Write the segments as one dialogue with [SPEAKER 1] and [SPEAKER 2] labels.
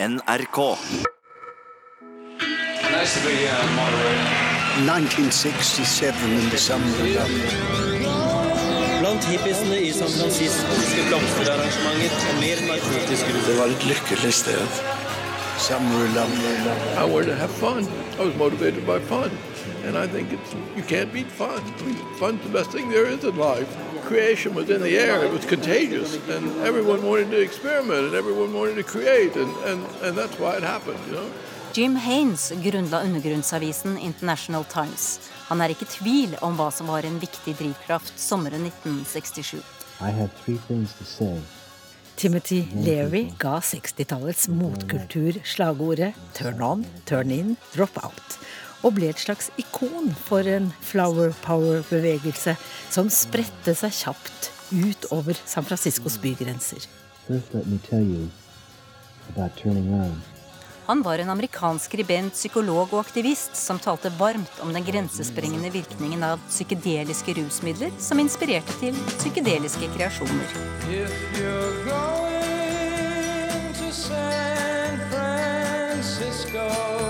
[SPEAKER 1] NRK.
[SPEAKER 2] Nice to be uh, moderator.
[SPEAKER 3] 1967 in the summer.
[SPEAKER 4] Blant hippiesene i San Francisco skulle blomsterarrangementer og mer narkotisk.
[SPEAKER 3] Det var et lykkelig sted. Summer of love.
[SPEAKER 5] I wanted to have fun. I was motivated by fun. And I think it's you can't beat fun. I mean, fun's the best thing there is in life. Creation was in the air. It was contagious. And everyone wanted to experiment and everyone wanted to create. And, and, and that's why it happened, you know.
[SPEAKER 6] Jim Haines grunnla undergrunnsavisen International Times. Han er ikke i tvil om hva som var en viktig drivkraft sommeren 1967.
[SPEAKER 7] I had three things to say.
[SPEAKER 8] Timothy Leary ga 60-tallets motkultur slagordet 'turn on, turn in, drop out', og ble et slags ikon for en flower power-bevegelse som spredte seg kjapt ut over San Franciscos bygrenser.
[SPEAKER 7] First, let me tell you about turning on.
[SPEAKER 6] Han var en amerikansk skribent, psykolog og aktivist som talte varmt om den grensesprengende virkningen av psykedeliske rusmidler som inspirerte til psykedeliske kreasjoner.
[SPEAKER 2] Francisco,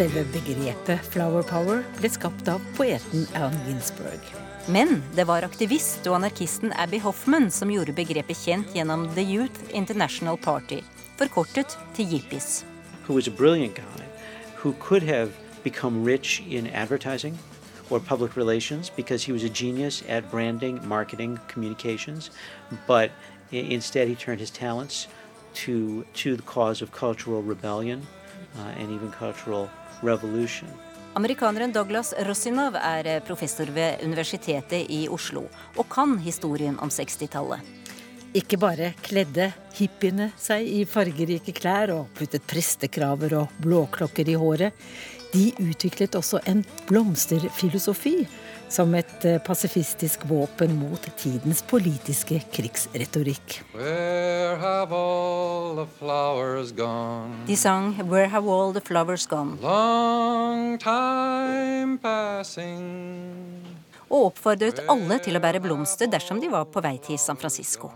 [SPEAKER 8] Selve begrepet flower power ble skapt av poeten Alan Ginsberg.
[SPEAKER 6] Men det var aktivist og anarkisten Abby Hoffman som gjorde begrepet kjent gjennom The Youth International Party, forkortet til Yippies.
[SPEAKER 4] who was a brilliant guy who could have become rich in advertising or public relations because he was a genius at branding, marketing, communications. But instead, he turned his talents to, to the cause of cultural rebellion uh, and even cultural revolution.
[SPEAKER 6] Amerikaneren Douglas Rosinov er eh, professor ved Universitetet i Oslo og kan historien om 60-tallet.
[SPEAKER 8] Ikke bare kledde hippiene seg i fargerike klær og puttet prestekraver og blåklokker i håret. De utviklet også en blomsterfilosofi som et eh, pasifistisk våpen mot tidens politiske krigsretorikk.
[SPEAKER 2] Where have all the flowers gone?
[SPEAKER 6] De sang 'Where Have All The Flowers Gone'
[SPEAKER 2] Long time passing.
[SPEAKER 6] og oppfordret alle til å bære blomster dersom de var på vei til San Francisco.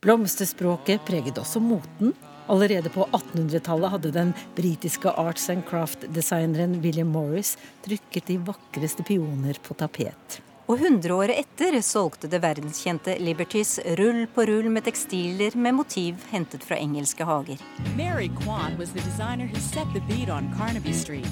[SPEAKER 8] Blomsterspråket preget også moten. Allerede på 1800-tallet hadde den britiske arts and craft-designeren William Morris trykket de vakreste pioner på tapet.
[SPEAKER 6] Og hundreåret etter solgte det verdenskjente Liberties rull på rull med tekstiler med motiv hentet fra engelske hager.
[SPEAKER 9] Mary Kwan was the designer who set the beat on Carnaby Street.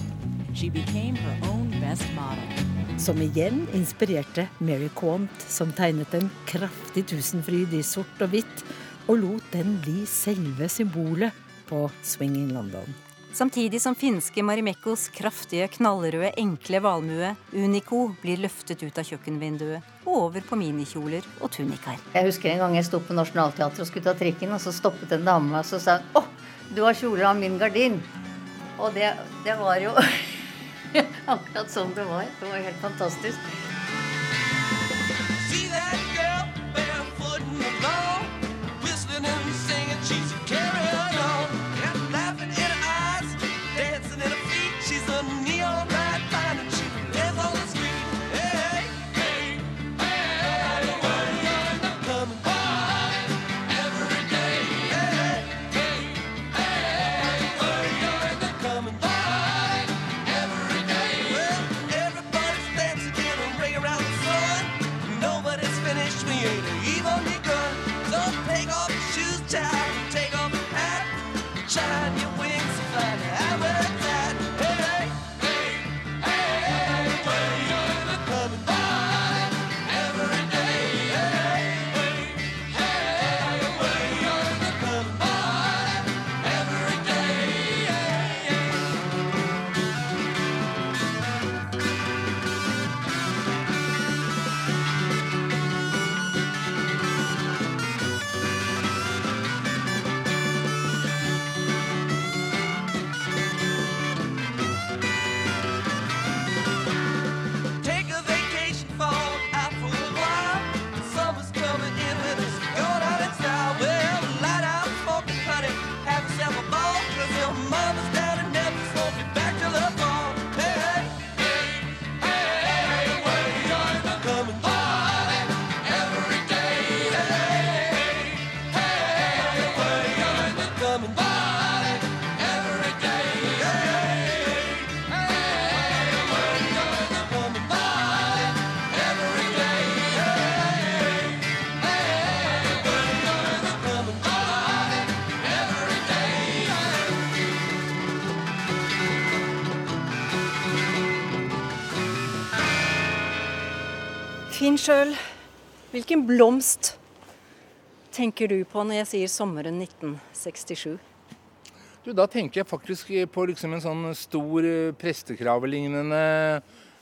[SPEAKER 9] She became her own best model.
[SPEAKER 8] Som igjen inspirerte Mary Quant, som tegnet en kraftig tusenfryd i sort og hvitt, og lot den bli selve symbolet på Swing in London.
[SPEAKER 6] Samtidig som finske Marimekkos kraftige, knallrøde, enkle valmue Unico blir løftet ut av kjøkkenvinduet og over på minikjoler og tunikaer.
[SPEAKER 10] Jeg husker en gang jeg sto på Nationaltheatret og skulle ta trikken, og så stoppet en dame meg og så sa hun, 'Å, du har kjole av min gardin'. Og det, det var jo akkurat sånn det var. Det var helt fantastisk.
[SPEAKER 6] Sjøl, hvilken blomst tenker du på når jeg sier sommeren 1967?
[SPEAKER 1] Du, da tenker jeg faktisk på liksom en sånn stor prestekravelignende prestekravellignende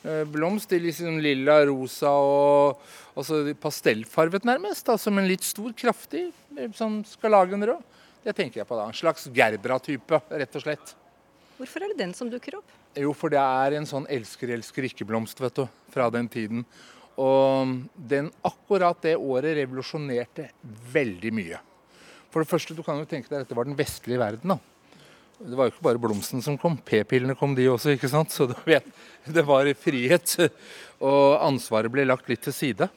[SPEAKER 1] eh, blomst i liksom lilla, rosa og altså pastellfarvet nærmest. som en litt stor, kraftig, eh, sånn skarlagenrød. Det tenker jeg på da. En slags gerbra-type, rett og slett.
[SPEAKER 6] Hvorfor er det den som dukker opp?
[SPEAKER 1] Jo, for det er en sånn elsker-elsker-ikke-blomst, vet du, fra den tiden. Og den akkurat det året revolusjonerte veldig mye. For det første, du kan jo tenke deg at dette var den vestlige verden, da. Det var jo ikke bare blomsten som kom, p-pillene kom de også, ikke sant. Så vet, det var frihet. Og ansvaret ble lagt litt til side.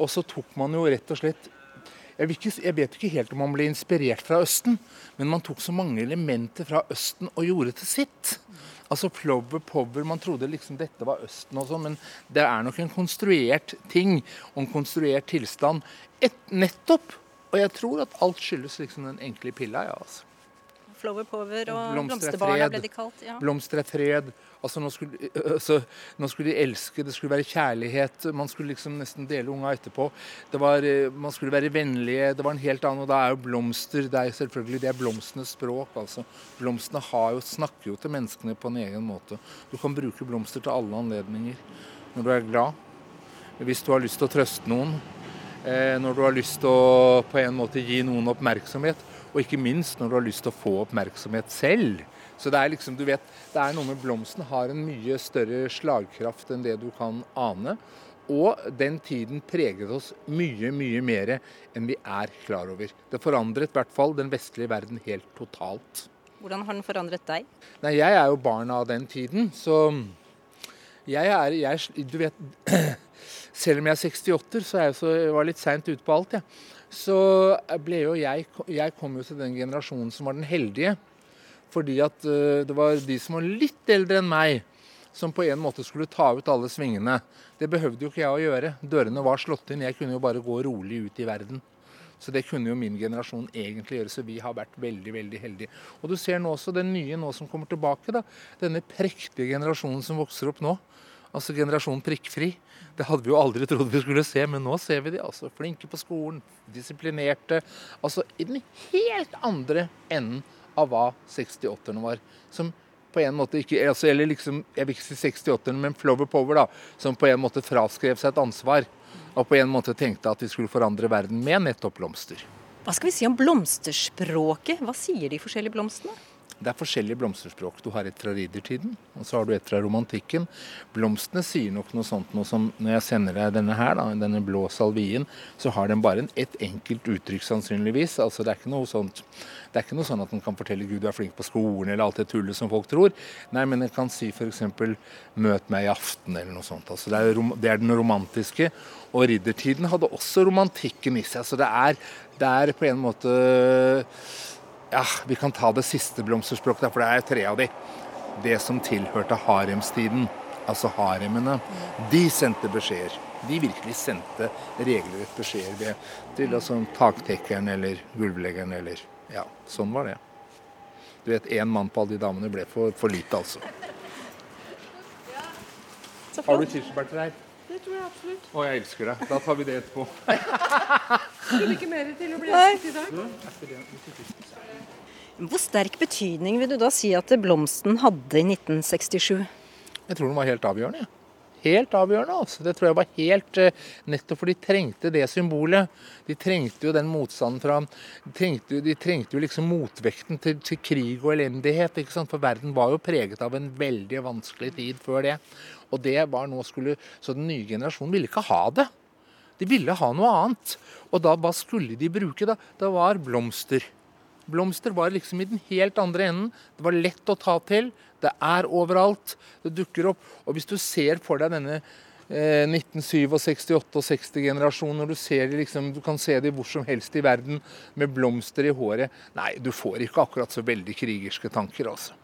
[SPEAKER 1] Og så tok man jo rett og slett jeg, ikke, jeg, vet ikke helt om man ble inspirert fra Østen, men man tok så mange elementer fra Østen og gjorde til sitt. Altså Plover Power, Man trodde liksom dette var Østen og sånn, men det er nok en konstruert ting og en konstruert tilstand. Et, nettopp! Og jeg tror at alt skyldes liksom den enkle pilla. ja, altså.
[SPEAKER 6] Flower Power og
[SPEAKER 1] Blomster er
[SPEAKER 6] Blomsterbarna ble de kalt. Ja.
[SPEAKER 1] Blomster er fred. Altså, nå, skulle, altså, nå skulle de elske, det skulle være kjærlighet. Man skulle liksom nesten dele unga etterpå. Det var, eh, man skulle være vennlige. Det var en helt annen, og da er jo blomster det er selvfølgelig det er blomstenes språk. altså. Blomstene har jo, snakker jo til menneskene på en egen måte. Du kan bruke blomster til alle anledninger. Når du er glad, hvis du har lyst til å trøste noen, eh, når du har lyst til å på en måte gi noen oppmerksomhet, og ikke minst når du har lyst til å få oppmerksomhet selv. Så det er liksom, du vet, det er noe med blomsten har en mye større slagkraft enn det du kan ane. Og den tiden preget oss mye, mye mer enn vi er klar over. Det forandret i hvert fall den vestlige verden helt totalt.
[SPEAKER 6] Hvordan har den forandret deg?
[SPEAKER 1] Nei, jeg er jo barn av den tiden, så jeg er jeg, Du vet Selv om jeg er 68, så er jeg så, var litt seint ute på alt, jeg. Så ble jo jeg Jeg kom jo til den generasjonen som var den heldige. Fordi at eh, det var de som var litt eldre enn meg, som på en måte skulle ta ut alle svingene. Det behøvde jo ikke jeg å gjøre. Dørene var slått inn. Jeg kunne jo bare gå rolig ut i verden. Så det kunne jo min generasjon egentlig gjøre, så vi har vært veldig veldig heldige. Og du ser nå også den nye nå som kommer tilbake. da, Denne prektige generasjonen som vokser opp nå. Altså generasjon prikkfri. Det hadde vi jo aldri trodd vi skulle se, men nå ser vi de. altså Flinke på skolen, disiplinerte. Altså i den helt andre enden av hva 68-erne var. Som på en måte ikke altså, Eller liksom, jeg vil ikke si 68-erne, men Flower Power, da. Som på en måte fraskrev seg et ansvar. Og på en måte tenkte at de skulle forandre verden med nettopp blomster.
[SPEAKER 6] Hva skal vi si om blomsterspråket? Hva sier de forskjellige blomstene?
[SPEAKER 1] Det er forskjellige blomsterspråk. Du har et fra riddertiden, og så har du et fra romantikken. Blomstene sier nok noe sånt noe som når jeg sender deg denne her, da, denne blå salvien, så har den bare et enkelt uttrykk sannsynligvis. Altså det er ikke noe sånt det er ikke noe sånn at den kan fortelle Gud du er flink på skolen eller alt det tullet som folk tror. Nei, men den kan si f.eks. 'møt meg i aften' eller noe sånt. Altså det, er, det er den romantiske. Og riddertiden hadde også romantikken i seg. Så det er, det er på en måte Ja, vi kan ta det siste blomsterspråket, for det er tre av de. Det som tilhørte haremstiden, altså haremene, de sendte beskjeder. De virkelig sendte regelrett beskjeder til altså, taktekkeren eller gulvleggeren eller Ja, sånn var det. Du vet, én mann på alle de damene ble for, for lite, altså. Har du kirsebær til deg?
[SPEAKER 11] Det tror jeg absolutt.
[SPEAKER 1] Å, jeg elsker deg. Da tar vi det etterpå.
[SPEAKER 11] Skulle ikke mer til å bli
[SPEAKER 6] Nei.
[SPEAKER 11] elsket i dag.
[SPEAKER 6] Hvor sterk betydning vil du da si at blomsten hadde i 1967?
[SPEAKER 1] Jeg tror den var helt avgjørende. Helt avgjørende. altså. Det tror jeg var helt eh, Nettopp for de trengte det symbolet. De trengte jo den motstanden fra De trengte, de trengte jo liksom motvekten til, til krig og elendighet. ikke sant? For verden var jo preget av en veldig vanskelig tid før det. Og det var nå skulle Så den nye generasjonen ville ikke ha det. De ville ha noe annet. Og da, hva skulle de bruke, da? Det var blomster. Blomster var liksom i den helt andre enden. Det var lett å ta til. Det er overalt. Det dukker opp. Og hvis du ser for deg denne eh, 1967, 68-generasjonen, når du ser de liksom, du kan se de hvor som helst i verden med blomster i håret Nei, du får ikke akkurat så veldig krigerske tanker, altså.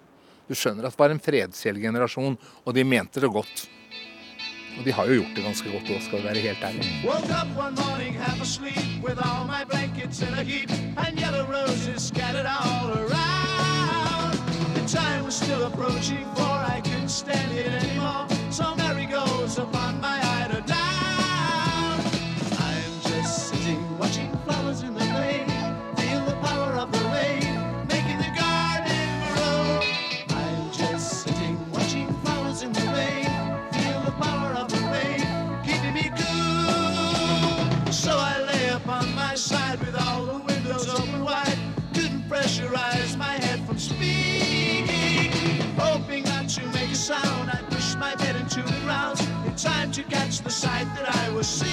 [SPEAKER 1] Du skjønner at det var en fredsgjeld-generasjon, og de mente det godt. Og de har jo gjort det ganske godt òg, skal vi være helt ærlige.
[SPEAKER 2] Time was still approaching for I couldn't stand it anymore. So Mary goes upon
[SPEAKER 12] I was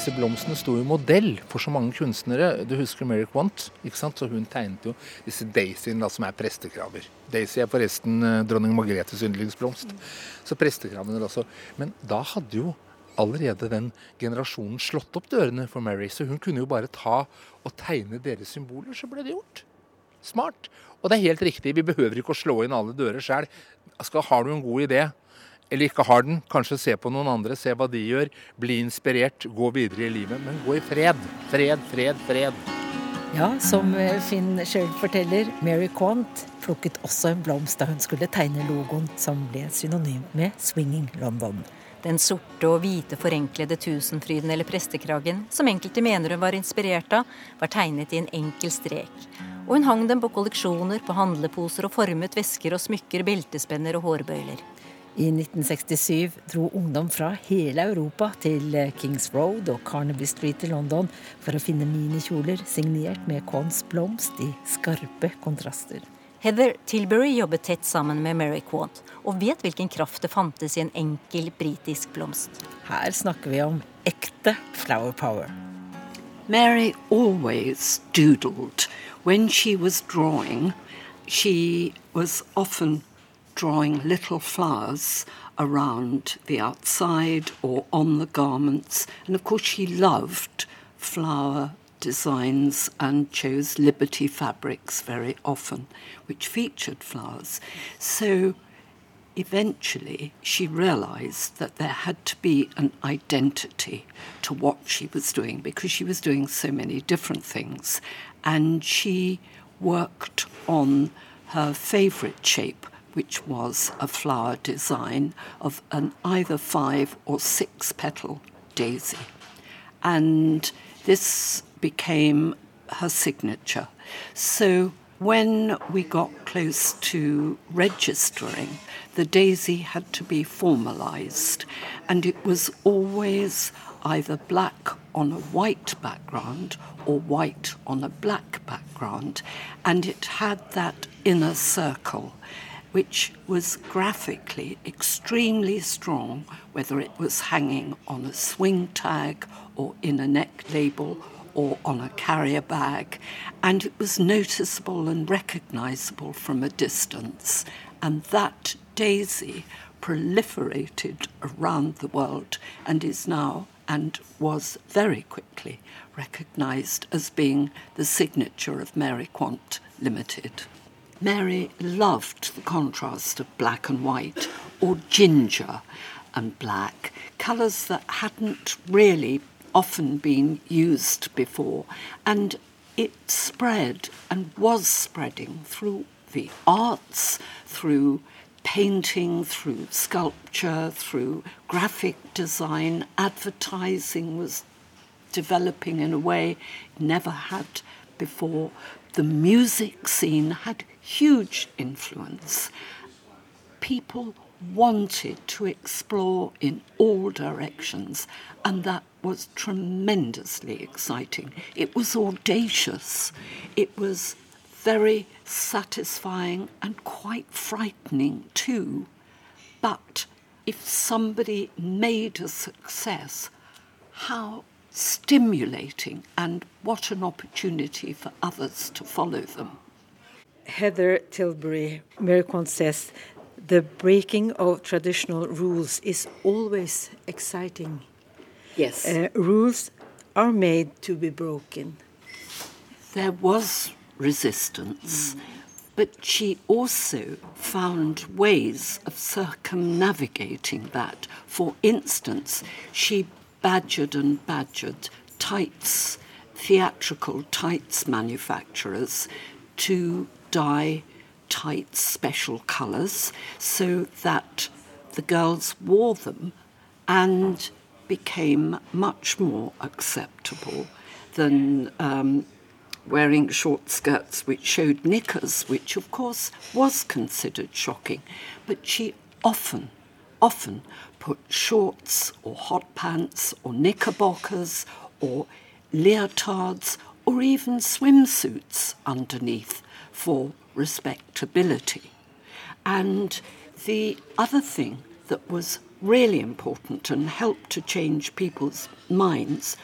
[SPEAKER 1] Disse blomstene sto jo modell for så mange kunstnere. Du husker Mary Quant? ikke sant? Så Hun tegnet jo disse daisyene, som er prestekrabber. Daisy er forresten eh, dronning Margrethes yndlingsblomst. Så prestekrabbene også. Men da hadde jo allerede den generasjonen slått opp dørene for Mary, så hun kunne jo bare ta og tegne deres symboler, så ble det gjort. Smart. Og det er helt riktig, vi behøver ikke å slå inn alle dører sjøl. Har du en god idé, eller ikke har den, kanskje se på noen andre, se hva de gjør. Bli inspirert, gå videre i livet. Men gå i fred. Fred, fred, fred.
[SPEAKER 8] Ja, som eh, Finn sjøl forteller, Mary Quant plukket også en blomst da hun skulle tegne logoen som ble synonymt med Swinging London.
[SPEAKER 6] Den sorte og hvite forenklede tusenfryden eller prestekragen, som enkelte mener hun var inspirert av, var tegnet i en enkel strek. Og hun hang dem på kolleksjoner, på handleposer og formet vesker og smykker, beltespenner og hårbøyler.
[SPEAKER 8] I 1967 dro ungdom fra hele Europa til eh, Kings Road og Carnaby Street i London for å finne minikjoler signert med Quants blomst i skarpe kontraster.
[SPEAKER 6] Heather Tilbury jobbet tett sammen med Mary Quant, og vet hvilken kraft det fantes i en enkel britisk blomst.
[SPEAKER 8] Her snakker vi om ekte flower power.
[SPEAKER 13] Mary always doodled. When she was drawing, she was often drawing little flowers around the outside or on the garments. And of course, she loved flower designs and chose Liberty fabrics very often, which featured flowers. So eventually she realized that there had to be an identity to what she was doing because she was doing so many different things. And she worked on her favorite shape, which was a flower design of an either five or six petal daisy. And this became her signature. So when we got close to registering, the daisy had to be formalized, and it was always either black on a white background or white on a black background, and it had that inner circle. Which was graphically extremely strong, whether it was hanging on a swing tag or in a neck label or on a carrier bag, and it was noticeable and recognizable from a distance. And that daisy proliferated around the world and is now and was very quickly recognized as being the signature of Mary Quant Limited. Mary loved the contrast of black and white or ginger and black, colours that hadn't really often been used before, and it spread and was spreading through the arts, through painting, through sculpture, through graphic design. Advertising was developing in a way it never had before. The music scene had huge influence. People wanted to explore in all directions, and that was tremendously exciting. It was audacious, it was very satisfying and quite frightening too. But if somebody made a success, how stimulating and what an opportunity for others to follow them.
[SPEAKER 8] Heather Tilbury, Mericon says the breaking of traditional rules is always exciting.
[SPEAKER 13] Yes.
[SPEAKER 8] Uh, rules are made to be broken.
[SPEAKER 13] There was resistance, but she also found ways of circumnavigating that. For instance, she badgered and badgered tights, theatrical tights manufacturers to dye tights special colours so that the girls wore them and became much more acceptable than um, wearing short skirts which showed knickers, which of course was considered shocking. But she often, often put shorts or hot pants or knickerbockers or leotards or even swimsuits underneath for respectability. And the other thing that was really important and helped to change people's minds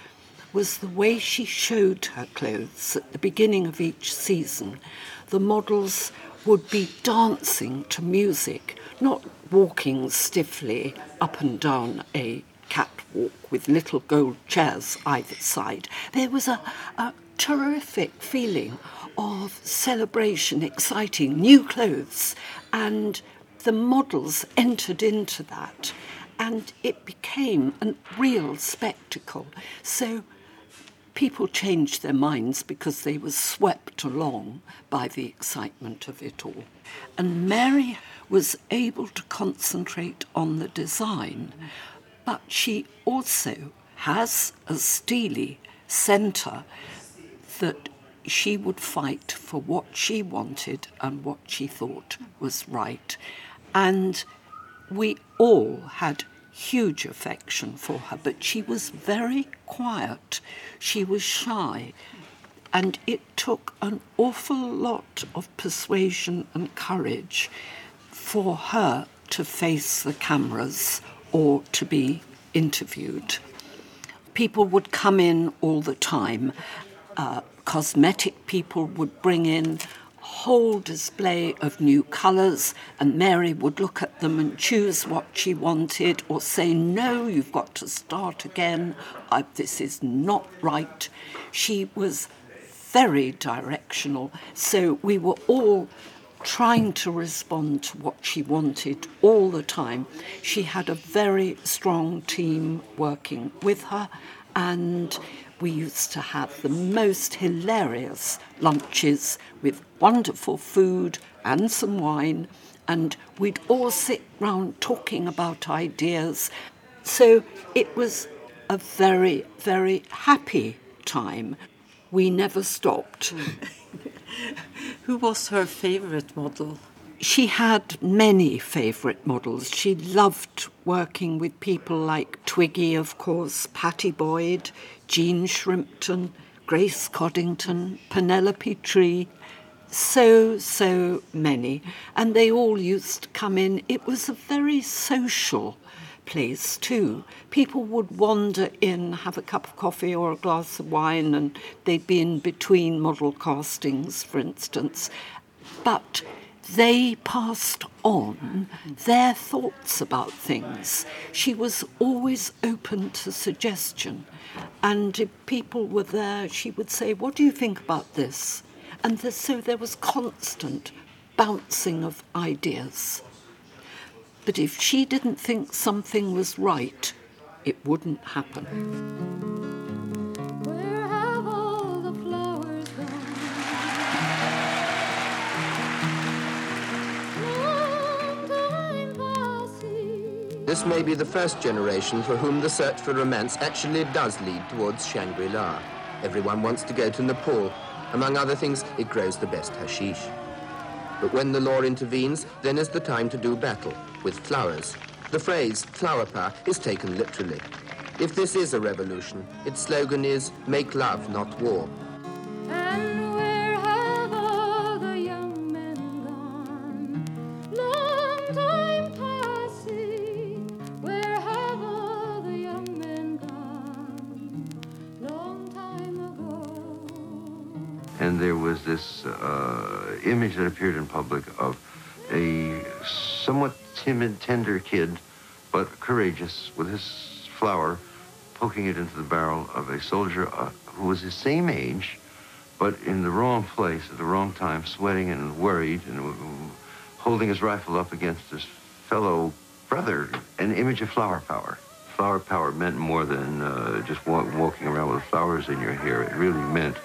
[SPEAKER 13] was the way she showed her clothes at the beginning of each season. The models would be dancing to music, not walking stiffly up and down a catwalk with little gold chairs either side. There was a, a terrific feeling of celebration, exciting, new clothes, and the models entered into that, and it became a real spectacle. So people changed their minds because they were swept along by the excitement of it all. And Mary was able to concentrate on the design, but she also has a steely centre that she would fight for what she wanted and what she thought was right. And we all had huge affection for her, but she was very quiet. She was shy. And it took an awful lot of persuasion and courage for her to face the cameras or to be interviewed. People would come in all the time. Uh, cosmetic people would bring in a whole display of new colours, and Mary would look at them and choose what she wanted or say, No, you've got to start again. I, this is not right. She was very directional, so we were all trying to respond to what she wanted all the time. She had a very strong team working with her, and we used to have the most hilarious lunches with wonderful food and some wine, and we'd all sit round talking about ideas. So it was a very, very happy time. We never stopped.
[SPEAKER 8] Who was her favorite model?
[SPEAKER 13] She had many favourite models. She loved working with people like Twiggy, of course, Patty Boyd, Jean Shrimpton, Grace Coddington, Penelope Tree, so, so many. And they all used to come in. It was a very social place too. People would wander in, have a cup of coffee or a glass of wine, and they'd be in between model castings, for instance. But they passed on their thoughts about things. She was always open to suggestion. And if people were there, she would say, What do you think about this? And th- so there was constant bouncing of ideas. But if she didn't think something was right, it wouldn't happen.
[SPEAKER 14] This may be the first generation for whom the search for romance actually does lead towards Shangri-La. Everyone wants to go to Nepal. Among other things, it grows the best hashish. But when the law intervenes, then is the time to do battle, with flowers. The phrase, flower power, is taken literally. If this is a revolution, its slogan is, make love, not war.
[SPEAKER 15] This uh, image that appeared in public of a somewhat timid, tender kid, but courageous, with his flower poking it into the barrel of a soldier uh, who was his same age, but in the wrong place at the wrong time, sweating and worried, and holding his rifle up against his fellow brother, an image of flower power. Flower power meant more than uh, just wa- walking around with flowers in your hair. It really meant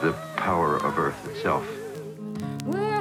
[SPEAKER 15] the power of Earth itself.
[SPEAKER 16] Where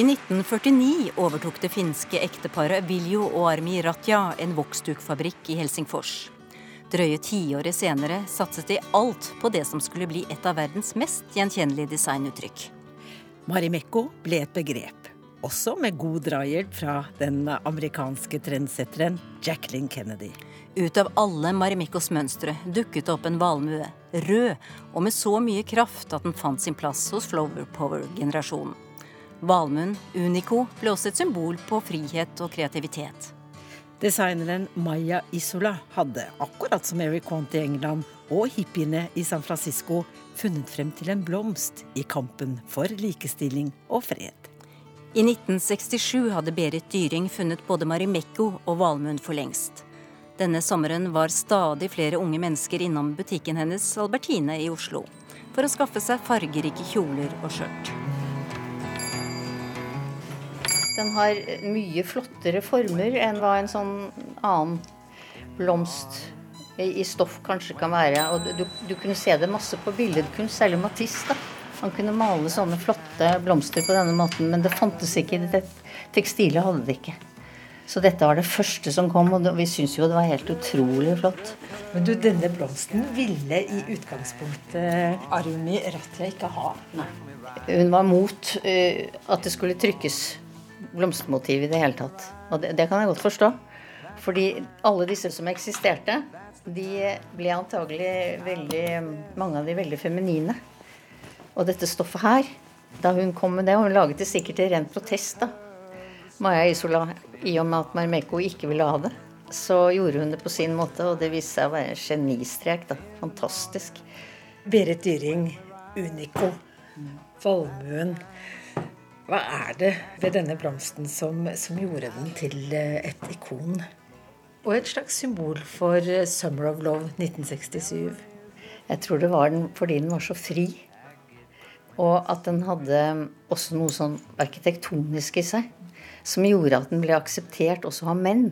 [SPEAKER 6] I 1949 overtok det finske ekteparet Viljo og Armi Ratja en voksdukfabrikk i Helsingfors. Drøye tiåret senere satset de alt på det som skulle bli et av verdens mest gjenkjennelige designuttrykk.
[SPEAKER 8] Marimekko ble et begrep, også med god drahjelp fra den amerikanske trendsetteren Jacqueline Kennedy.
[SPEAKER 6] Ut av alle Marimekkos mønstre dukket det opp en valmue, rød og med så mye kraft at den fant sin plass hos Flower Power-generasjonen. Valmuen, Unico, ble også et symbol på frihet og kreativitet.
[SPEAKER 8] Designeren Maya Isola hadde, akkurat som Eric Quant i England og hippiene i San Francisco, funnet frem til en blomst i kampen for likestilling og fred.
[SPEAKER 6] I 1967 hadde Berit Dyring funnet både Marimekko og valmuen for lengst. Denne sommeren var stadig flere unge mennesker innom butikken hennes Albertine i Oslo for å skaffe seg fargerike kjoler og skjørt.
[SPEAKER 10] Den har mye flottere former enn hva en sånn annen blomst i i stoff kanskje kan være. Og du, du kunne se det masse på billedkunst, særlig Matisse. da. Han kunne male sånne flotte blomster på denne måten, men det fantes ikke. Det tekstilet hadde det ikke. Så dette var det første som kom, og vi syntes jo det var helt utrolig flott.
[SPEAKER 17] Men du, denne blomsten ville i utgangspunktet Arumi Ratia ikke ha. Nei.
[SPEAKER 10] Hun var mot uh, at det skulle trykkes blomstermotiv i det hele tatt. Og det, det kan jeg godt forstå. Fordi alle disse som eksisterte, de ble antagelig veldig Mange av de veldig feminine. Og dette stoffet her, da hun kom med det, og hun laget det sikkert i ren protest, da. Maja Isola, i og med at Marmeko ikke ville ha det, så gjorde hun det på sin måte, og det viste seg å være en genistrek, da. Fantastisk.
[SPEAKER 8] Berit Dyring, Unico, valmuen. Hva er det ved denne blomsten som, som gjorde den til eh, et ikon? Og et slags symbol for eh, Summer of Love 1967.
[SPEAKER 10] Jeg tror det var den fordi den var så fri. Og at den hadde også noe sånn arkitektonisk i seg. Som gjorde at den ble akseptert også av menn.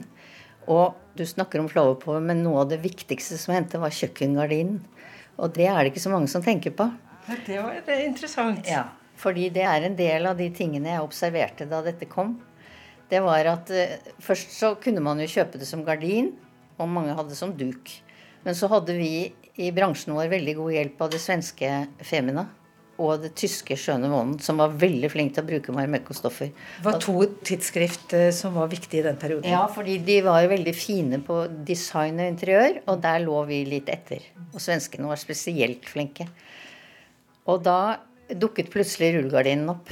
[SPEAKER 10] Og du snakker om flowerpower, men noe av det viktigste som hendte, var kjøkkengardinen. Og det er det ikke så mange som tenker på.
[SPEAKER 8] Det var er interessant.
[SPEAKER 10] Ja, fordi det er en del av de tingene jeg observerte da dette kom. Det var at eh, først så kunne man jo kjøpe det som gardin, og mange hadde det som duk. Men så hadde vi i bransjen vår veldig god hjelp av det svenske Femina og det tyske Skjønne Månen, som var veldig flink til å bruke Marimekko-stoffer.
[SPEAKER 8] Det var to tidsskrift eh, som var viktige i den perioden.
[SPEAKER 10] Ja, fordi de var jo veldig fine på design og interiør, og der lå vi litt etter. Og svenskene var spesielt flinke. Og da dukket plutselig rullegardinen opp.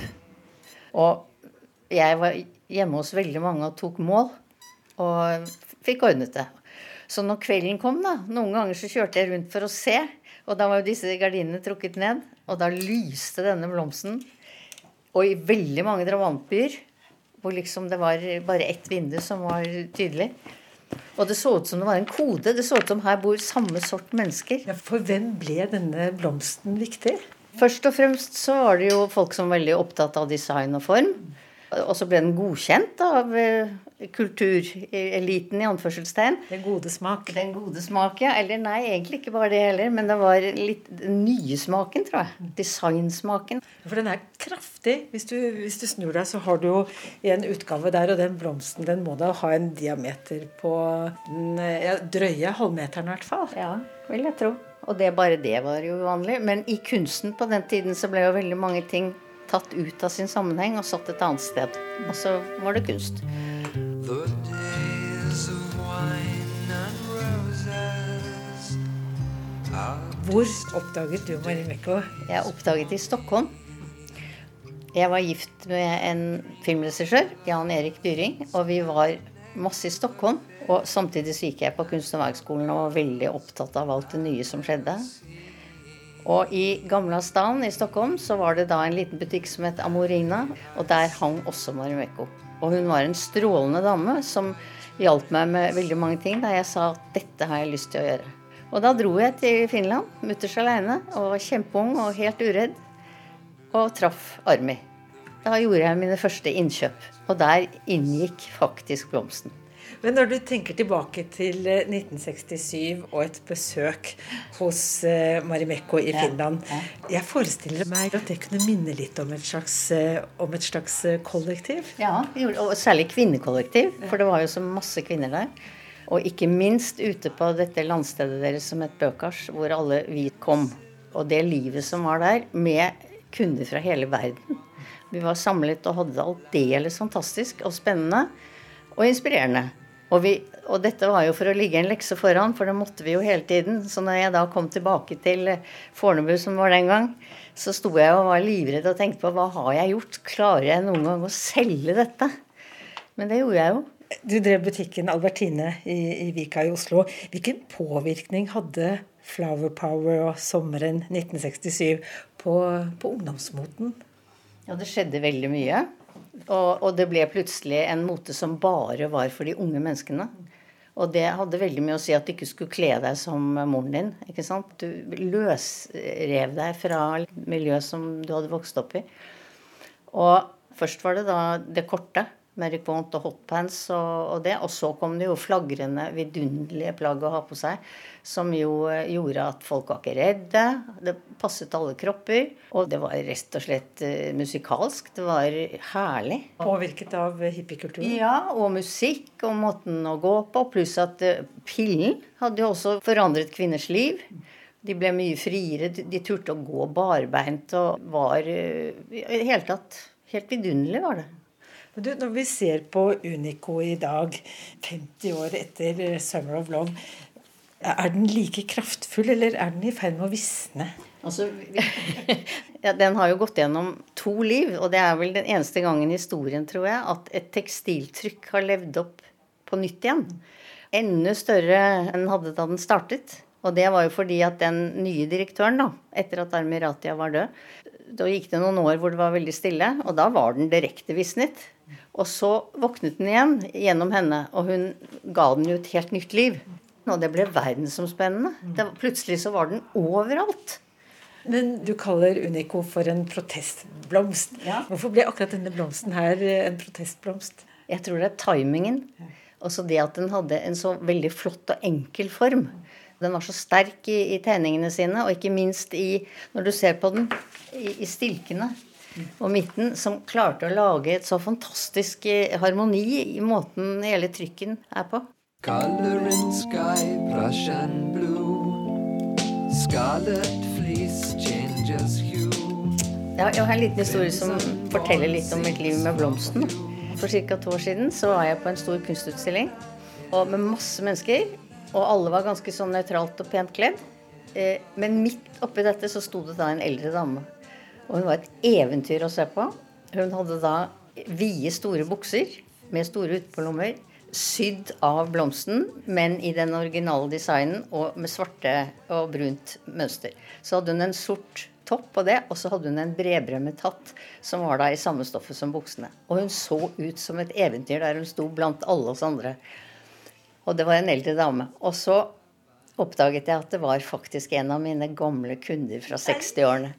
[SPEAKER 10] Og jeg var hjemme hos veldig mange og tok mål, og fikk ordnet det. Så når kvelden kom, da, noen ganger så kjørte jeg rundt for å se, og da var jo disse gardinene trukket ned, og da lyste denne blomsten. Og i veldig mange drabantbyer, hvor liksom det var bare ett vindu som var tydelig. Og det så ut som det var en kode. Det så ut som her bor samme sort mennesker.
[SPEAKER 8] For hvem ble denne blomsten viktig?
[SPEAKER 10] Først og fremst så var det jo folk som var veldig opptatt av design og form. Og så ble den godkjent av eh, kultureliten, i anførselstegn.
[SPEAKER 8] Den gode smak.
[SPEAKER 10] Den gode smak, ja. Eller nei, egentlig ikke bare det heller. Men det var litt den nye smaken, tror jeg. Designsmaken.
[SPEAKER 8] For den er kraftig. Hvis du, hvis du snur deg, så har du jo en utgave der, og den blomsten den må da ha en diameter på den ja, drøye halvmeteren i hvert fall.
[SPEAKER 10] Ja, vil jeg tro. Og det, bare det var jo uvanlig. Men i kunsten på den tiden så ble jo veldig mange ting tatt ut av sin sammenheng og satt et annet sted. Og så var det kunst.
[SPEAKER 2] The days of wine and roses
[SPEAKER 8] Hvor oppdaget du Marimekko?
[SPEAKER 10] Jeg oppdaget i Stockholm. Jeg var gift med en filmregissør, Jan Erik Dyring, og vi var masse i Stockholm. Og samtidig så gikk jeg på Kunst- og var veldig opptatt av alt det nye som skjedde. Og i Gamlastan i Stockholm så var det da en liten butikk som het Amorina, og der hang også Marimekko. Og hun var en strålende dame som hjalp meg med veldig mange ting da jeg sa at dette har jeg lyst til å gjøre. Og da dro jeg til Finland, mutters aleine, og var kjempeung og helt uredd. Og traff Armi. Da gjorde jeg mine første innkjøp. Og der inngikk faktisk blomsten.
[SPEAKER 8] Men når du tenker tilbake til eh, 1967 og et besøk hos eh, Marimekko i Finland Jeg forestiller meg at det kunne minne litt om et slags, eh, om et slags eh, kollektiv.
[SPEAKER 10] Ja, og særlig kvinnekollektiv, for det var jo så masse kvinner der. Og ikke minst ute på dette landstedet deres som het Bøkars, hvor alle vi kom. Og det livet som var der, med kunder fra hele verden. Vi var samlet og hadde det aldeles fantastisk og spennende og inspirerende. Og, vi, og dette var jo for å ligge en lekse foran, for det måtte vi jo hele tiden. Så når jeg da kom tilbake til eh, Fornebu, som var den gang, så sto jeg og var livredd og tenkte på hva har jeg gjort? Klarer jeg noen gang å selge dette? Men det gjorde jeg jo.
[SPEAKER 8] Du drev butikken Albertine i, i Vika i Oslo. Hvilken påvirkning hadde Flower Power og sommeren 1967 på, på ungdomsmoten?
[SPEAKER 10] Ja, det skjedde veldig mye. Og, og det ble plutselig en mote som bare var for de unge menneskene. Og det hadde veldig mye å si at du ikke skulle kle deg som moren din. ikke sant? Du løsrev deg fra miljøet som du hadde vokst opp i. Og først var det da det korte. Mary Quant og hotpants og, og det. Og så kom det jo flagrende, vidunderlige plagg å ha på seg. Som jo eh, gjorde at folk var ikke redde. Det passet alle kropper. Og det var rett og slett uh, musikalsk. Det var herlig.
[SPEAKER 8] Påvirket av hippiekulturen?
[SPEAKER 10] Ja, og musikk og måten å gå på. Pluss at uh, pillen hadde jo også forandret kvinners liv. De ble mye friere. De, de turte å gå barbeint og var uh, I det hele tatt helt vidunderlig var det.
[SPEAKER 8] Du, når vi ser på Unico i dag, 50 år etter Summer of Love,
[SPEAKER 17] Er den like kraftfull, eller er den i ferd med å visne?
[SPEAKER 10] Altså, ja, den har jo gått gjennom to liv, og det er vel den eneste gangen i historien, tror jeg, at et tekstiltrykk har levd opp på nytt igjen. Enda større enn den hadde da den startet. Og det var jo fordi at den nye direktøren, da, etter at Armiratia var død, da gikk det noen år hvor det var veldig stille, og da var den direkte visnet. Og så våknet den igjen gjennom henne, og hun ga den jo et helt nytt liv. Og det ble verdensomspennende. Det, plutselig så var den overalt.
[SPEAKER 17] Men du kaller Unico for en protestblomst. Hvorfor ble akkurat denne blomsten her en protestblomst?
[SPEAKER 10] Jeg tror det er timingen. Også det at den hadde en så veldig flott og enkel form. Den var så sterk i, i tegningene sine, og ikke minst i Når du ser på den i, i stilkene og midten, som klarte å lage et så fantastisk eh, harmoni i måten hele trykken er på.
[SPEAKER 2] Color in sky, Russian blue. Scarlet fleece changes hue.
[SPEAKER 10] Ja, jeg har en liten historie som forteller litt om mitt liv med blomsten. For ca. to år siden så var jeg på en stor kunstutstilling og med masse mennesker. Og alle var ganske sånn nøytralt og pent kledd. Eh, Men midt oppi dette så sto det da en eldre dame. Og hun var et eventyr å se på. Hun hadde da vide, store bukser med store utpålommer. Sydd av blomsten, men i den originale designen og med svarte og brunt mønster. Så hadde hun en sort topp på det, og så hadde hun en bredbremmet hatt som var da i samme stoffet som buksene. Og hun så ut som et eventyr der hun sto blant alle oss andre. Og det var en eldre dame. Og så oppdaget jeg at det var faktisk en av mine gamle kunder fra 60-årene.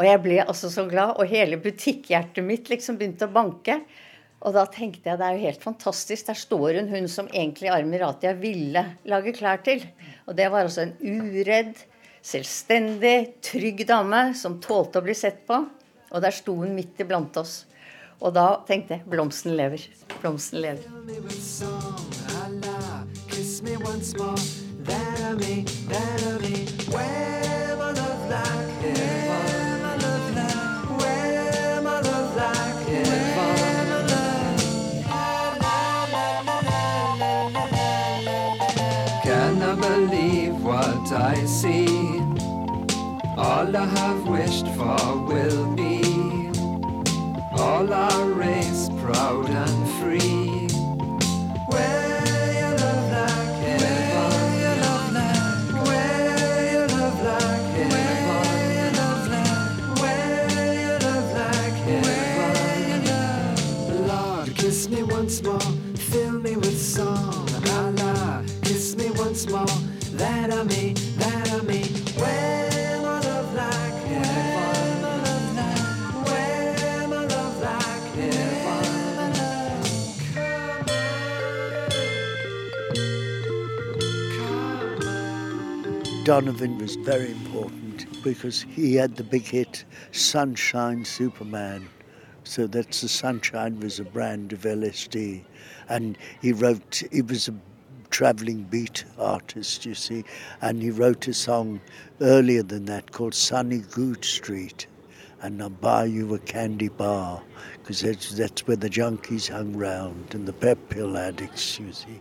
[SPEAKER 10] Og jeg ble altså så glad, og hele butikkhjertet mitt liksom begynte å banke. Og da tenkte jeg det er jo helt fantastisk. Der står hun, hun som egentlig Armiratia ville lage klær til. Og det var altså en uredd, selvstendig, trygg dame som tålte å bli sett på. Og der sto hun midt iblant oss. Og da tenkte jeg blomsten lever. Blomsten lever.
[SPEAKER 2] That of me, that of me. Where my love like I see? All I have wished for will be. All our race proud and free.
[SPEAKER 3] Donovan was very important because he had the big hit Sunshine Superman. So that's the Sunshine was a brand of LSD. And he wrote, he was a traveling beat artist, you see, and he wrote a song earlier than that called Sunny Good Street. And I'll buy you a candy bar because that's, that's where the junkies hung round and the pep pill addicts, you see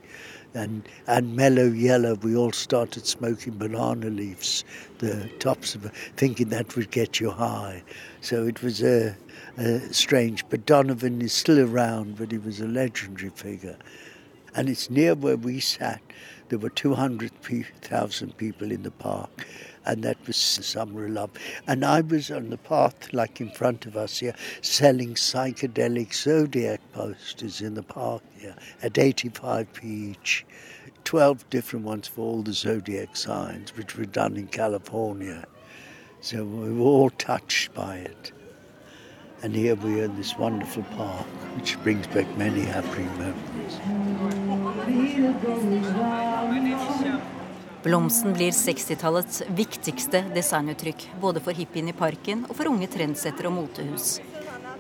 [SPEAKER 3] and and mellow yellow. We all started smoking banana leaves the tops of thinking that would get you high. So it was uh, uh, strange but donovan is still around but he was a legendary figure. And it's near where we sat. There were 200,000 people in the park and that was summer love. And i was on the path like in front of us here selling psychedelic zodiac posters in the park here at 85p each 12 different ones for all the zodiac signs which were done in california. So we were all touched by it. And here we are in this wonderful park which brings back many happy memories
[SPEAKER 6] Blomsten blir 60-tallets viktigste designuttrykk, både for hippien i parken og for unge trendsettere og motehus.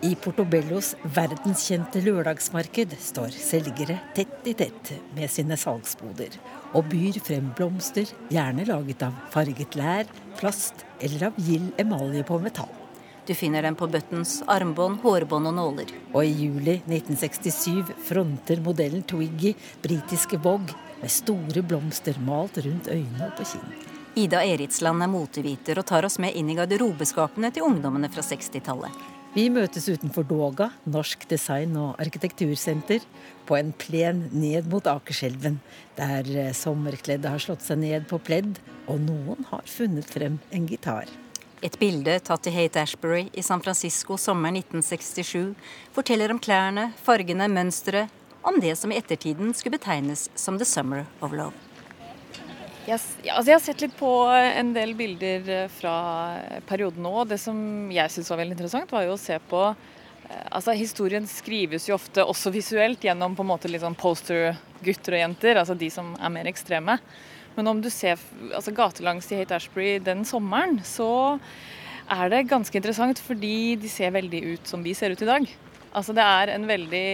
[SPEAKER 8] I Portobellos verdenskjente lørdagsmarked står selgere tett i tett med sine salgsboder og byr frem blomster, gjerne laget av farget lær, plast eller av gild emalje på metall.
[SPEAKER 6] Du finner dem på buttons, armbånd, hårbånd og nåler.
[SPEAKER 8] Og i juli 1967 fronter modellen Twiggy britiske Vogue med store blomster malt rundt øynene og på kinn.
[SPEAKER 6] Ida Eritsland er moteviter og tar oss med inn i garderobeskapene til ungdommene fra 60-tallet.
[SPEAKER 8] Vi møtes utenfor Doga, Norsk design- og arkitektursenter, på en plen ned mot Akerselven, der eh, sommerkledde har slått seg ned på pledd, og noen har funnet frem en gitar.
[SPEAKER 6] Et bilde tatt i Hate Ashbury i San Francisco sommeren 1967 forteller om klærne, fargene, mønsteret, om det som i ettertiden skulle betegnes som the summer of love.
[SPEAKER 18] Ja, altså jeg har sett litt på en del bilder eh, fra perioden nå. Det som jeg syns var veldig interessant, var jo å se på eh, Altså Historien skrives jo ofte også visuelt gjennom på en måte litt sånn poster-gutter og jenter, altså de som er mer ekstreme. Men om du ser altså gatelangs i Hate Ashbury den sommeren, så er det ganske interessant fordi de ser veldig ut som vi ser ut i dag. Altså det er en veldig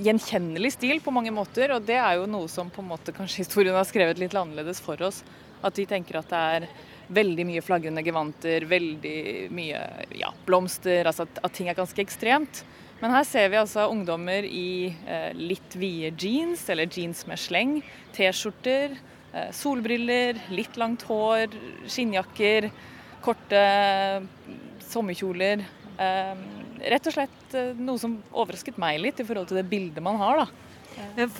[SPEAKER 18] gjenkjennelig stil på mange måter, og det er jo noe som på en måte kanskje historien har skrevet litt annerledes for oss. At vi tenker at det er veldig mye flagrende gevanter, veldig mye ja, blomster, altså at, at ting er ganske ekstremt. Men her ser vi altså ungdommer i eh, litt vide jeans, eller jeans med sleng, T-skjorter, eh, solbriller, litt langt hår, skinnjakker, korte sommerkjoler. Eh, rett og slett eh, noe som overrasket meg litt i forhold til det bildet man har, da.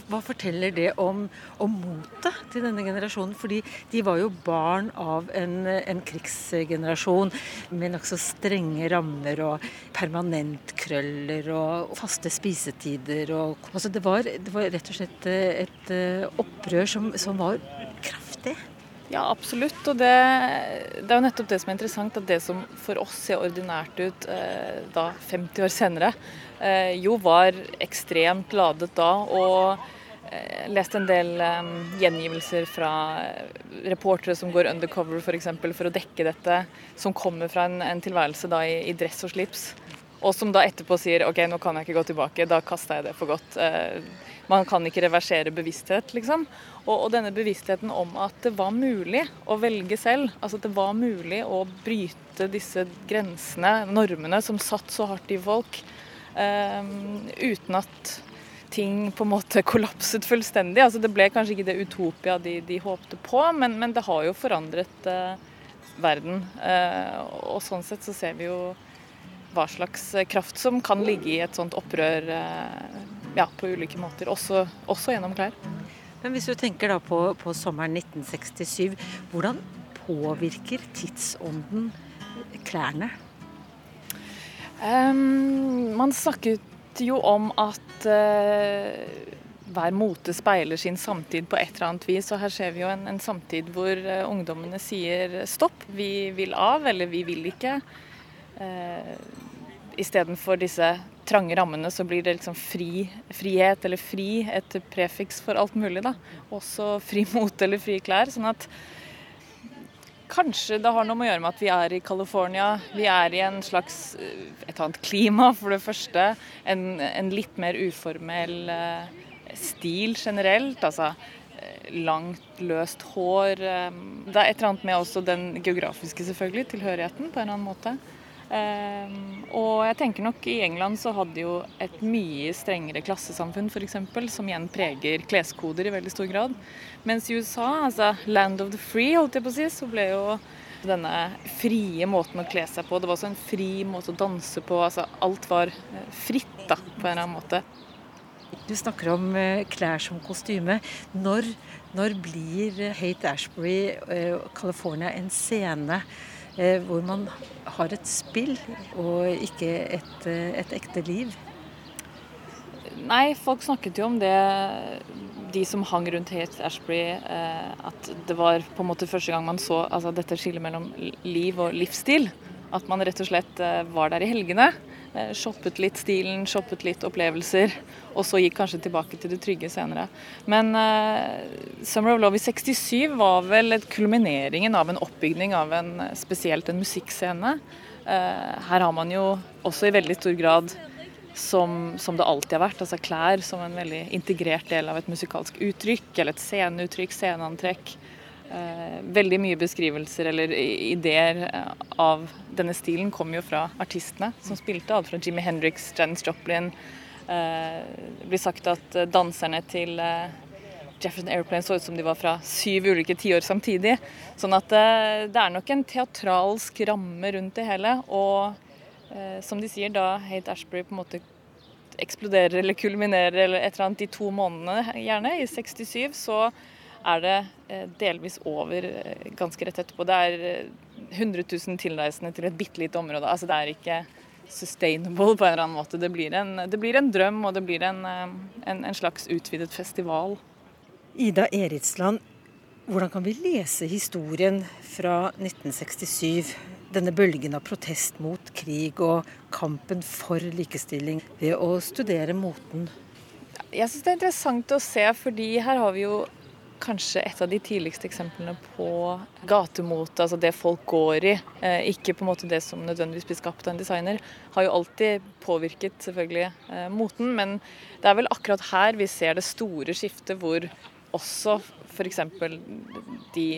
[SPEAKER 8] Hva forteller det om, om motet til denne generasjonen? Fordi de var jo barn av en, en krigsgenerasjon med nokså strenge rammer og permanentkrøller og faste spisetider. Og, altså det, var, det var rett og slett eh, et eh, opprør som, som var kraftig.
[SPEAKER 18] Ja, absolutt. Og det, det er jo nettopp det som er interessant, at det som for oss ser ordinært ut eh, da 50 år senere, eh, jo var ekstremt ladet da. Og eh, leste en del eh, gjengivelser fra eh, reportere som går undercover. For, eksempel, for å dekke dette, som kommer fra en, en tilværelse da i, i dress og slips. Og som da etterpå sier OK, nå kan jeg ikke gå tilbake, da kasta jeg det for godt. Eh, man kan ikke reversere bevissthet, liksom. Og, og denne bevisstheten om at det var mulig å velge selv. Altså at det var mulig å bryte disse grensene, normene, som satt så hardt i folk. Um, uten at ting på en måte kollapset fullstendig. Altså det ble kanskje ikke det utopia de, de håpte på, men, men det har jo forandret uh, verden. Uh, og sånn sett så ser vi jo hva slags kraft som kan ligge i et sånt opprør uh, ja, på ulike måter, også, også gjennom klær.
[SPEAKER 8] Men hvis du tenker da på, på sommeren 1967, hvordan påvirker tidsånden klærne?
[SPEAKER 18] Um, man snakket jo om at uh, hver mote speiler sin samtid på et eller annet vis. Og her ser vi jo en, en samtid hvor uh, ungdommene sier stopp, vi vil av, eller vi vil ikke. Uh, Istedenfor disse trange rammene, så blir det liksom fri, frihet eller fri et prefiks for alt mulig. da. Også fri mote eller frie klær. sånn at Kanskje det har noe med å gjøre med at vi er i California. Vi er i en slags eh, et annet klima, for det første. En, en litt mer uformell eh, stil generelt. Altså eh, langt, løst hår. Det er et eller annet med også den geografiske, selvfølgelig, tilhørigheten på en eller annen måte. Eh, og jeg tenker nok i England så hadde jo et mye strengere klassesamfunn f.eks., som igjen preger kleskoder i veldig stor grad. Mens i USA, altså land of the free, holdt jeg på å si, så ble jo denne frie måten å kle seg på. Det var også en fri måte å danse på. altså Alt var eh, fritt, da, på en eller annen måte.
[SPEAKER 8] Du snakker om eh, klær som kostyme. Når, når blir Hate Ashbury, eh, California, en scene hvor man har et spill og ikke et, eh, et ekte liv?
[SPEAKER 18] Nei, folk snakket jo om det, de som hang rundt Hate Ashbury, eh, at det var på en måte første gang man så altså, dette skillet mellom liv og livsstil. At man rett og slett eh, var der i helgene. Eh, shoppet litt stilen, shoppet litt opplevelser, og så gikk kanskje tilbake til det trygge senere. Men uh, Summer of Love i 67 var vel et kulmineringen av en oppbygning av en spesielt en musikkscene. Uh, her har man jo også i veldig stor grad som, som det alltid har vært. Altså klær som en veldig integrert del av et musikalsk uttrykk, eller et sceneuttrykk, sceneantrekk. Eh, veldig mye beskrivelser eller ideer eh, av denne stilen kom jo fra artistene som spilte. Alt fra Jimmy Hendrix, Janis Joplin. Eh, det blir sagt at danserne til Jefferson Airplane så ut som de var fra syv ulike tiår samtidig. Sånn at det er nok en teatralsk ramme rundt det hele. Og som de sier, da Hate Ashbury på en måte eksploderer eller kulminerer eller et eller annet de to månedene, gjerne, i 67, så er det eh, delvis over eh, ganske rett etterpå. Det er eh, 100 000 tilreisende til et bitte lite område. Altså det er ikke sustainable på en eller annen måte. Det blir en, det blir en drøm, og det blir en, eh, en, en slags utvidet festival.
[SPEAKER 17] Ida Eritsland, hvordan kan vi lese historien fra 1967? Denne bølgen av protest mot krig og kampen for likestilling ved å studere moten.
[SPEAKER 18] Jeg syns det er interessant å se, fordi her har vi jo kanskje et av de tidligste eksemplene på gatemote, altså det folk går i. Eh, ikke på en måte det som nødvendigvis blir skapt av en designer. Har jo alltid påvirket selvfølgelig eh, moten, men det er vel akkurat her vi ser det store skiftet hvor også f.eks. de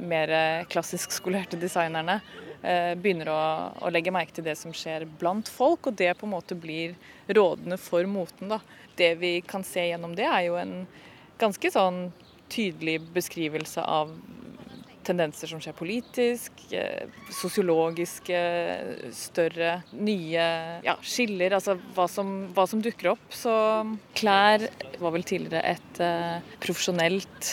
[SPEAKER 18] mer klassisk skolerte designerne eh, begynner å, å, legge merke til det som skjer blant folk, og det på en måte blir rådende for moten. Da. Det vi kan se gjennom det, er jo en ganske sånn tydelig beskrivelse av tendenser som skjer politisk, eh, sosiologiske, større, nye ja, skiller. Altså hva som, hva som, dukker opp. Så klær var vel tidligere et uh, profesjonelt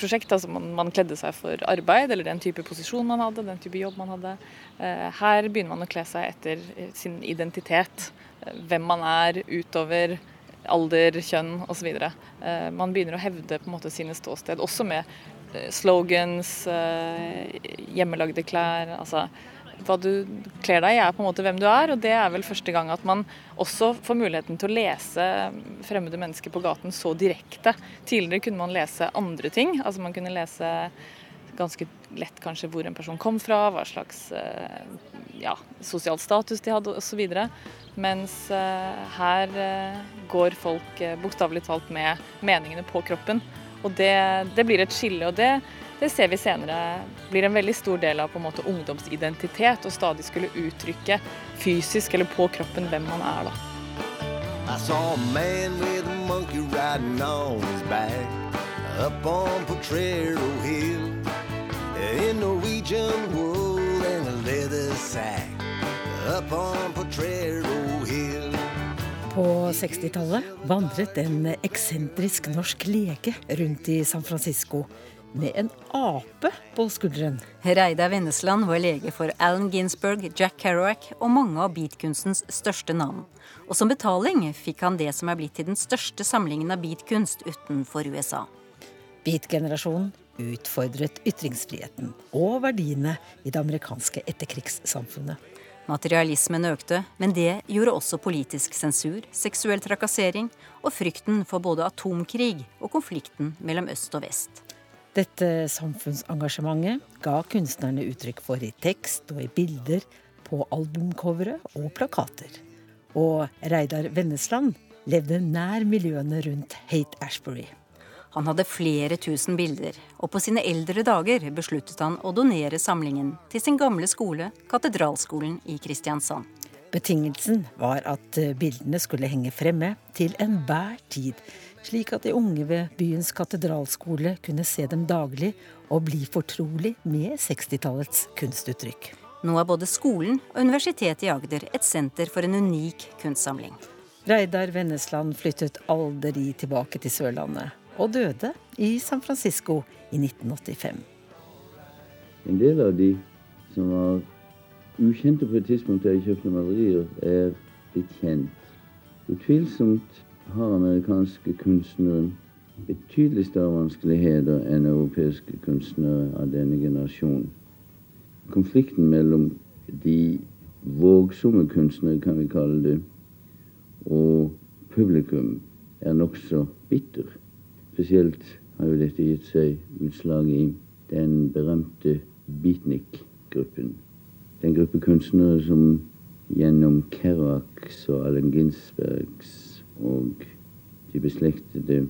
[SPEAKER 18] prosjekt. Altså man, man, kledde seg for arbeid, eller den type posisjon man hadde, den type jobb man hadde. Uh, her begynner man å kle seg etter sin identitet. Hvem man er utover alder, kjønn osv. Eh, man begynner å hevde på en måte sine ståsted, også med eh, slogans, eh, hjemmelagde klær. altså hva du kler deg i, er på en måte hvem du er, og det er vel første gang at man også får muligheten til å lese fremmede mennesker på gaten så direkte. Tidligere kunne man lese andre ting. altså Man kunne lese ganske lett kanskje hvor en person kom fra, hva slags ja, sosial status de hadde osv. Mens uh, her uh, går folk bokstavelig talt med meningene på kroppen. Og det, det blir et skille, og det, det, ser vi senere blir en veldig stor del av på en måte ungdomsidentitet. Å stadig skulle uttrykke fysisk eller på kroppen hvem man er, da. I saw a man with a monkey riding on his back Up on Potrero Hill In Norwegian wool and a leather sack Up on Potrero Hill
[SPEAKER 8] På 60-tallet vandret en eksentrisk norsk lege rundt i San Francisco med en ape på skulderen.
[SPEAKER 6] Reidar Vennesland var lege for Allen Ginsberg, Jack Kerouac og mange av beatkunstens største navn. Og som betaling fikk han det som er blitt til den største samlingen av beatkunst utenfor USA.
[SPEAKER 8] Beat-generasjonen utfordret ytringsfriheten og verdiene i det amerikanske etterkrigssamfunnet.
[SPEAKER 6] Materialismen økte, men det gjorde også politisk sensur, seksuell trakassering og frykten for både atomkrig og konflikten mellom øst og vest.
[SPEAKER 8] Dette samfunnsengasjementet ga kunstnerne uttrykk for i tekst og i bilder, på albumcovere og plakater. Og Reidar Vennesland levde nær miljøene rundt Hate Ashbury.
[SPEAKER 6] Han hadde flere tusen bilder, og på sine eldre dager besluttet han å donere samlingen til sin gamle skole, Katedralskolen i Kristiansand.
[SPEAKER 8] Betingelsen var at bildene skulle henge fremme til enhver tid, slik at de unge ved byens katedralskole kunne se dem daglig og bli fortrolig med 60-tallets kunstuttrykk.
[SPEAKER 6] Nå er både skolen og Universitetet i Agder et senter for en unik kunstsamling.
[SPEAKER 8] Reidar Vennesland flyttet aldri tilbake til Sørlandet og døde i San Francisco i 1985.
[SPEAKER 19] En del av de som var ukjente på et tidspunkt da jeg kjøpte malerier, er blitt kjent. Utvilsomt har amerikanske kunstnere betydelig større vanskeligheter enn europeiske kunstnere av denne generasjonen. Konflikten mellom de vågsomme kunstnere, kan vi kalle det, og publikum er nokså bitter. Spesielt har jo dette gitt seg utslag i den berømte Beatnik-gruppen. Den gruppe kunstnere som gjennom Kerouacs og Allen Ginsbergs og de beslektede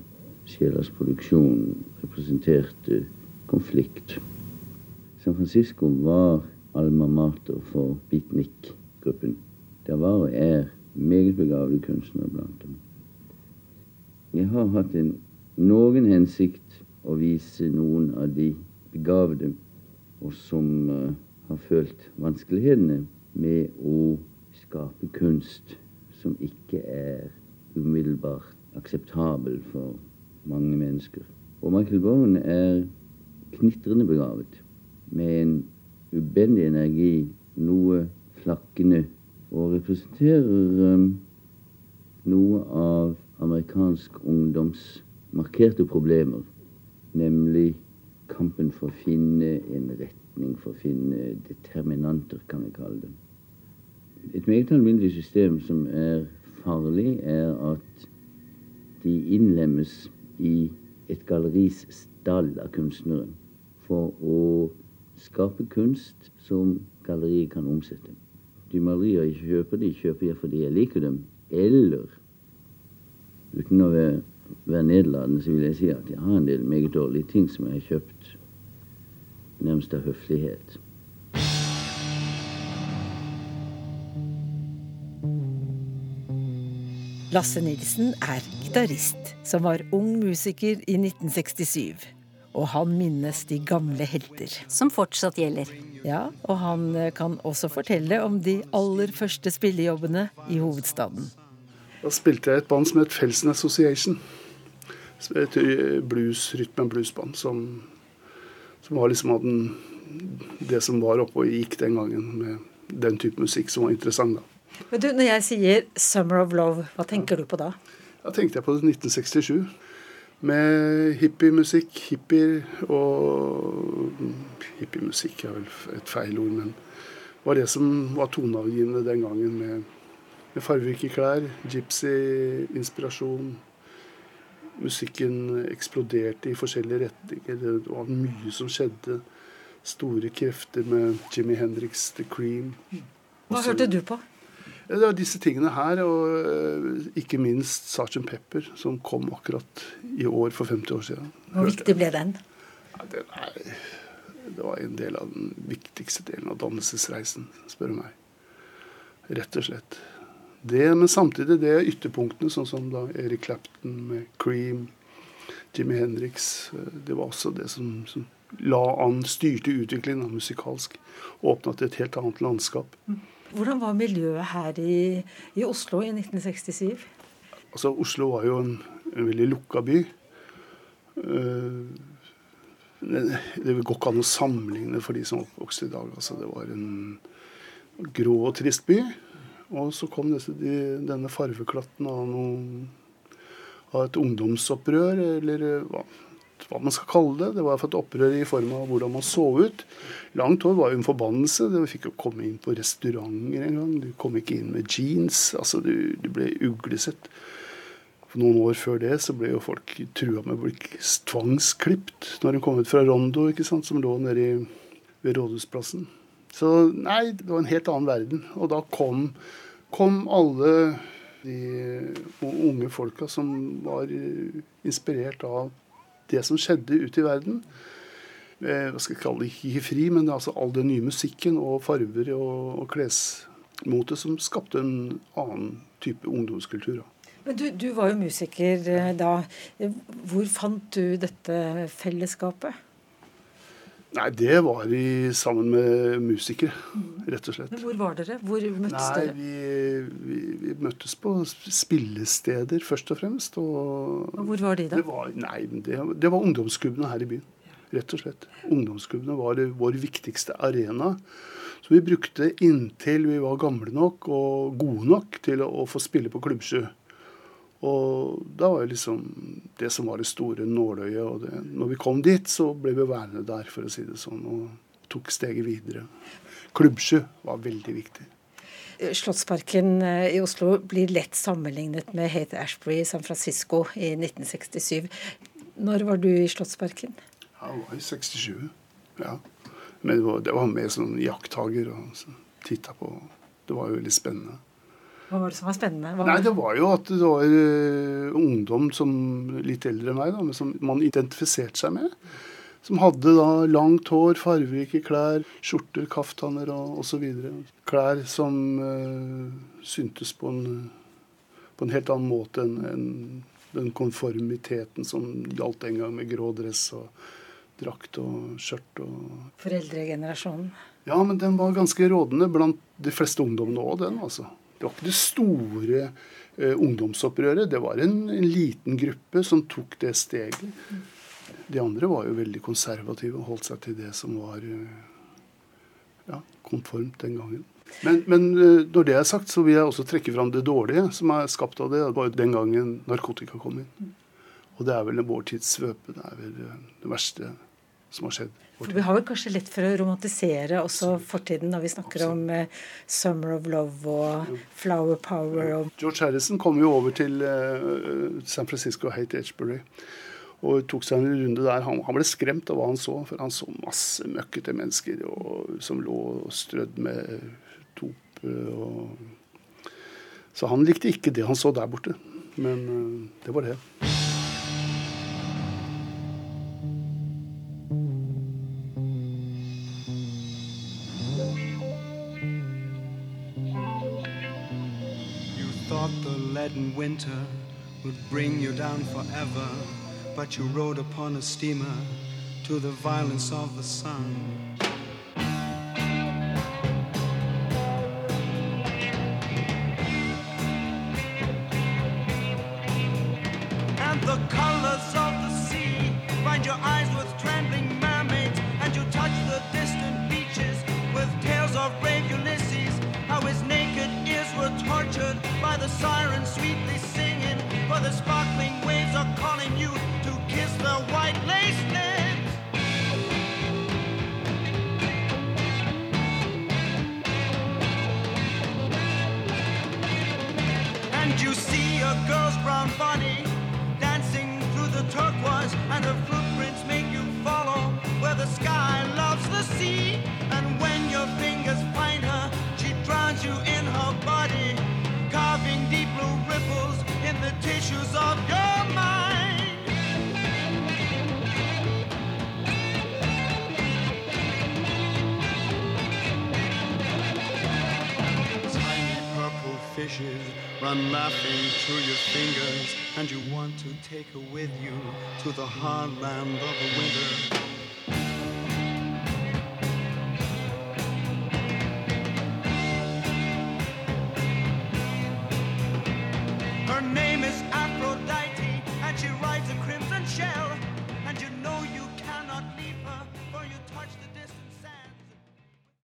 [SPEAKER 19] sjelers produksjon representerte konflikt. San Francisco var alma mater for Beatnik-gruppen. Det var og er meget begavede kunstnere blant dem. Jeg har hatt en noen hensikt å vise noen av de begavede, og som uh, har følt vanskelighetene med å skape kunst som ikke er umiddelbart akseptabel for mange mennesker. Og Michael Bowen er knitrende begavet, med en ubendig energi, noe flakkende, og representerer um, noe av amerikansk ungdoms markerte problemer, nemlig kampen for å finne en retning, for å finne determinanter, kan vi kalle det. Et meget alminnelig system som er farlig, er at de innlemmes i et galleris stall av kunstneren for å skape kunst som galleriet kan omsette. De malerier jeg kjøper, de kjøper jeg fordi jeg liker dem. Eller, uten å være, være nedlatende, så vil jeg si at jeg har en del meget dårlige ting som jeg har kjøpt nærmest av høflighet.
[SPEAKER 8] Lasse Nilsen er gitarist som var ung musiker i 1967. Og han minnes de gamle helter.
[SPEAKER 6] Som fortsatt gjelder.
[SPEAKER 8] Ja, og han eh, kan også fortelle om de aller første spillejobbene i hovedstaden.
[SPEAKER 20] Da spilte jeg et band som het Felsen Association. Et eh, blues, rytmen, bluesband som, som var liksom av den, det som var oppe og gikk den gangen med den type musikk som var interessant da.
[SPEAKER 17] Men du, Når jeg sier 'Summer of Love', hva tenker du på da?
[SPEAKER 20] Da tenkte jeg på 1967. Med hippiemusikk, hippier og Hippiemusikk er vel et feil ord, men det var det som var toneavgivende den gangen. Med, med fargerike klær, gypsy-inspirasjon. Musikken eksploderte i forskjellige retninger. Det var mye som skjedde. Store krefter med Jimmy Hendrix, The Cream.
[SPEAKER 17] Hva hørte du på?
[SPEAKER 20] Det var disse tingene her, og øh, ikke minst Sgt. Pepper, som kom akkurat i år for 50 år siden.
[SPEAKER 17] Hvor viktig ble den?
[SPEAKER 20] Ja, den er, det var en del av den viktigste delen av dannelsesreisen, spør du meg. Rett og slett. Det, men samtidig det er ytterpunktene, sånn som da Eric Clapton med Cream, Jimmy Hendrix. øh, Det var også det som, som la an, styrte utviklingen av musikalsk. Åpna til et helt annet landskap.
[SPEAKER 17] Hvordan var miljøet her i, i Oslo i 1967?
[SPEAKER 20] Altså, Oslo var jo en, en veldig lukka by. Eh, det, det går ikke an å sammenligne for de som oppvokste i dag. Altså, det var en grå og trist by. Og så kom disse, de, denne farveklatten av, noen, av et ungdomsopprør, eller hva, hva man skal kalle det. Det var for et opprør i form av hvordan man så ut. Langt hår var jo en forbannelse. Du fikk jo komme inn på restauranter en gang. Du kom ikke inn med jeans. altså Du, du ble uglesett. For noen år før det så ble jo folk trua med å bli tvangsklipt når de kom ut fra Rondo, ikke sant, som lå nede ved Rådhusplassen. Så nei, det var en helt annen verden. Og da kom, kom alle de unge folka som var eh, inspirert av det som skjedde ute i verden. Eh, hva skal jeg kalle det, ikke fri, men altså all den nye musikken og farver og, og klesmote som skapte en annen type ungdomskultur.
[SPEAKER 17] Men du, du var jo musiker eh, da. Hvor fant du dette fellesskapet?
[SPEAKER 20] Nei, det var vi sammen med musikere, rett og slett.
[SPEAKER 17] Men hvor var dere? Hvor møttes
[SPEAKER 20] Nei,
[SPEAKER 17] dere?
[SPEAKER 20] vi, vi, vi møttes på spillesteder, først og fremst. Og,
[SPEAKER 17] Og hvor var de da?
[SPEAKER 20] Det var, nei, det, det var ungdomsklubbene her i byen. Rett og slett. Ungdomsklubbene var vår viktigste arena. Så vi brukte inntil vi var gamle nok og gode nok til å, å få spille på Klubbsjø. Og da var det liksom det som var det store nåløyet. Og det, når vi kom dit, så ble vi værende der, for å si det sånn, og tok steget videre. Klubbsjø var veldig viktig.
[SPEAKER 17] Slottsparken eh, i Oslo blir lett sammenlignet med Hate Ashbury i San Francisco i 1967. Når var du i Slottsparken?
[SPEAKER 20] Ja, det var i 67. Ja. Men det var, det var mer sånn jakttager og så titta på. Det var jo veldig spennende.
[SPEAKER 17] Hva var det som var spennende? Var
[SPEAKER 20] Nei, det var jo at det var uh, ungdom som litt eldre enn meg, da, men som man identifiserte seg med. Som hadde da langt hår, fargerike klær, skjorter, kaftaner og osv. Klær som uh, syntes på en, på en helt annen måte enn en, Den konformiteten som gjaldt den gang, med grå dress og drakt og skjørt og
[SPEAKER 17] Foreldregenerasjonen.
[SPEAKER 20] Ja, men den var ganske rådende blant de fleste ungdommene òg, den, altså. Det var ikke det store eh, ungdomsopprøret. Det var en, en liten gruppe som tok det steget. De andre var jo veldig konservative og holdt seg til det som var eh, ja, konformt den gangen. Men, men eh, når det er sagt, så vil jeg også trekke fram det dårlige som er skapt av det. Det var jo den gangen narkotika kom inn. Og det er vel vår tids svøpe. Det er vel eh, det verste som har skjedd.
[SPEAKER 17] Vi har vel kanskje lett for å romantisere også fortiden når vi snakker om eh, 'Summer of Love' og 'Flower Power' og
[SPEAKER 20] George Harrison kom jo over til eh, San Francisco Haight Edgebury. Og tok seg en runde der. Han, han ble skremt av hva han så, for han så masse møkkete mennesker og, som lå strødd med dop. eh, Og, så han likte ikke det han så der borte. Men eh, det var det.
[SPEAKER 12] Thought the leaden winter would bring you down forever, but you rode upon a steamer to the violence of the sun. Through your fingers, and you want to take her with you to the hard land of the winter.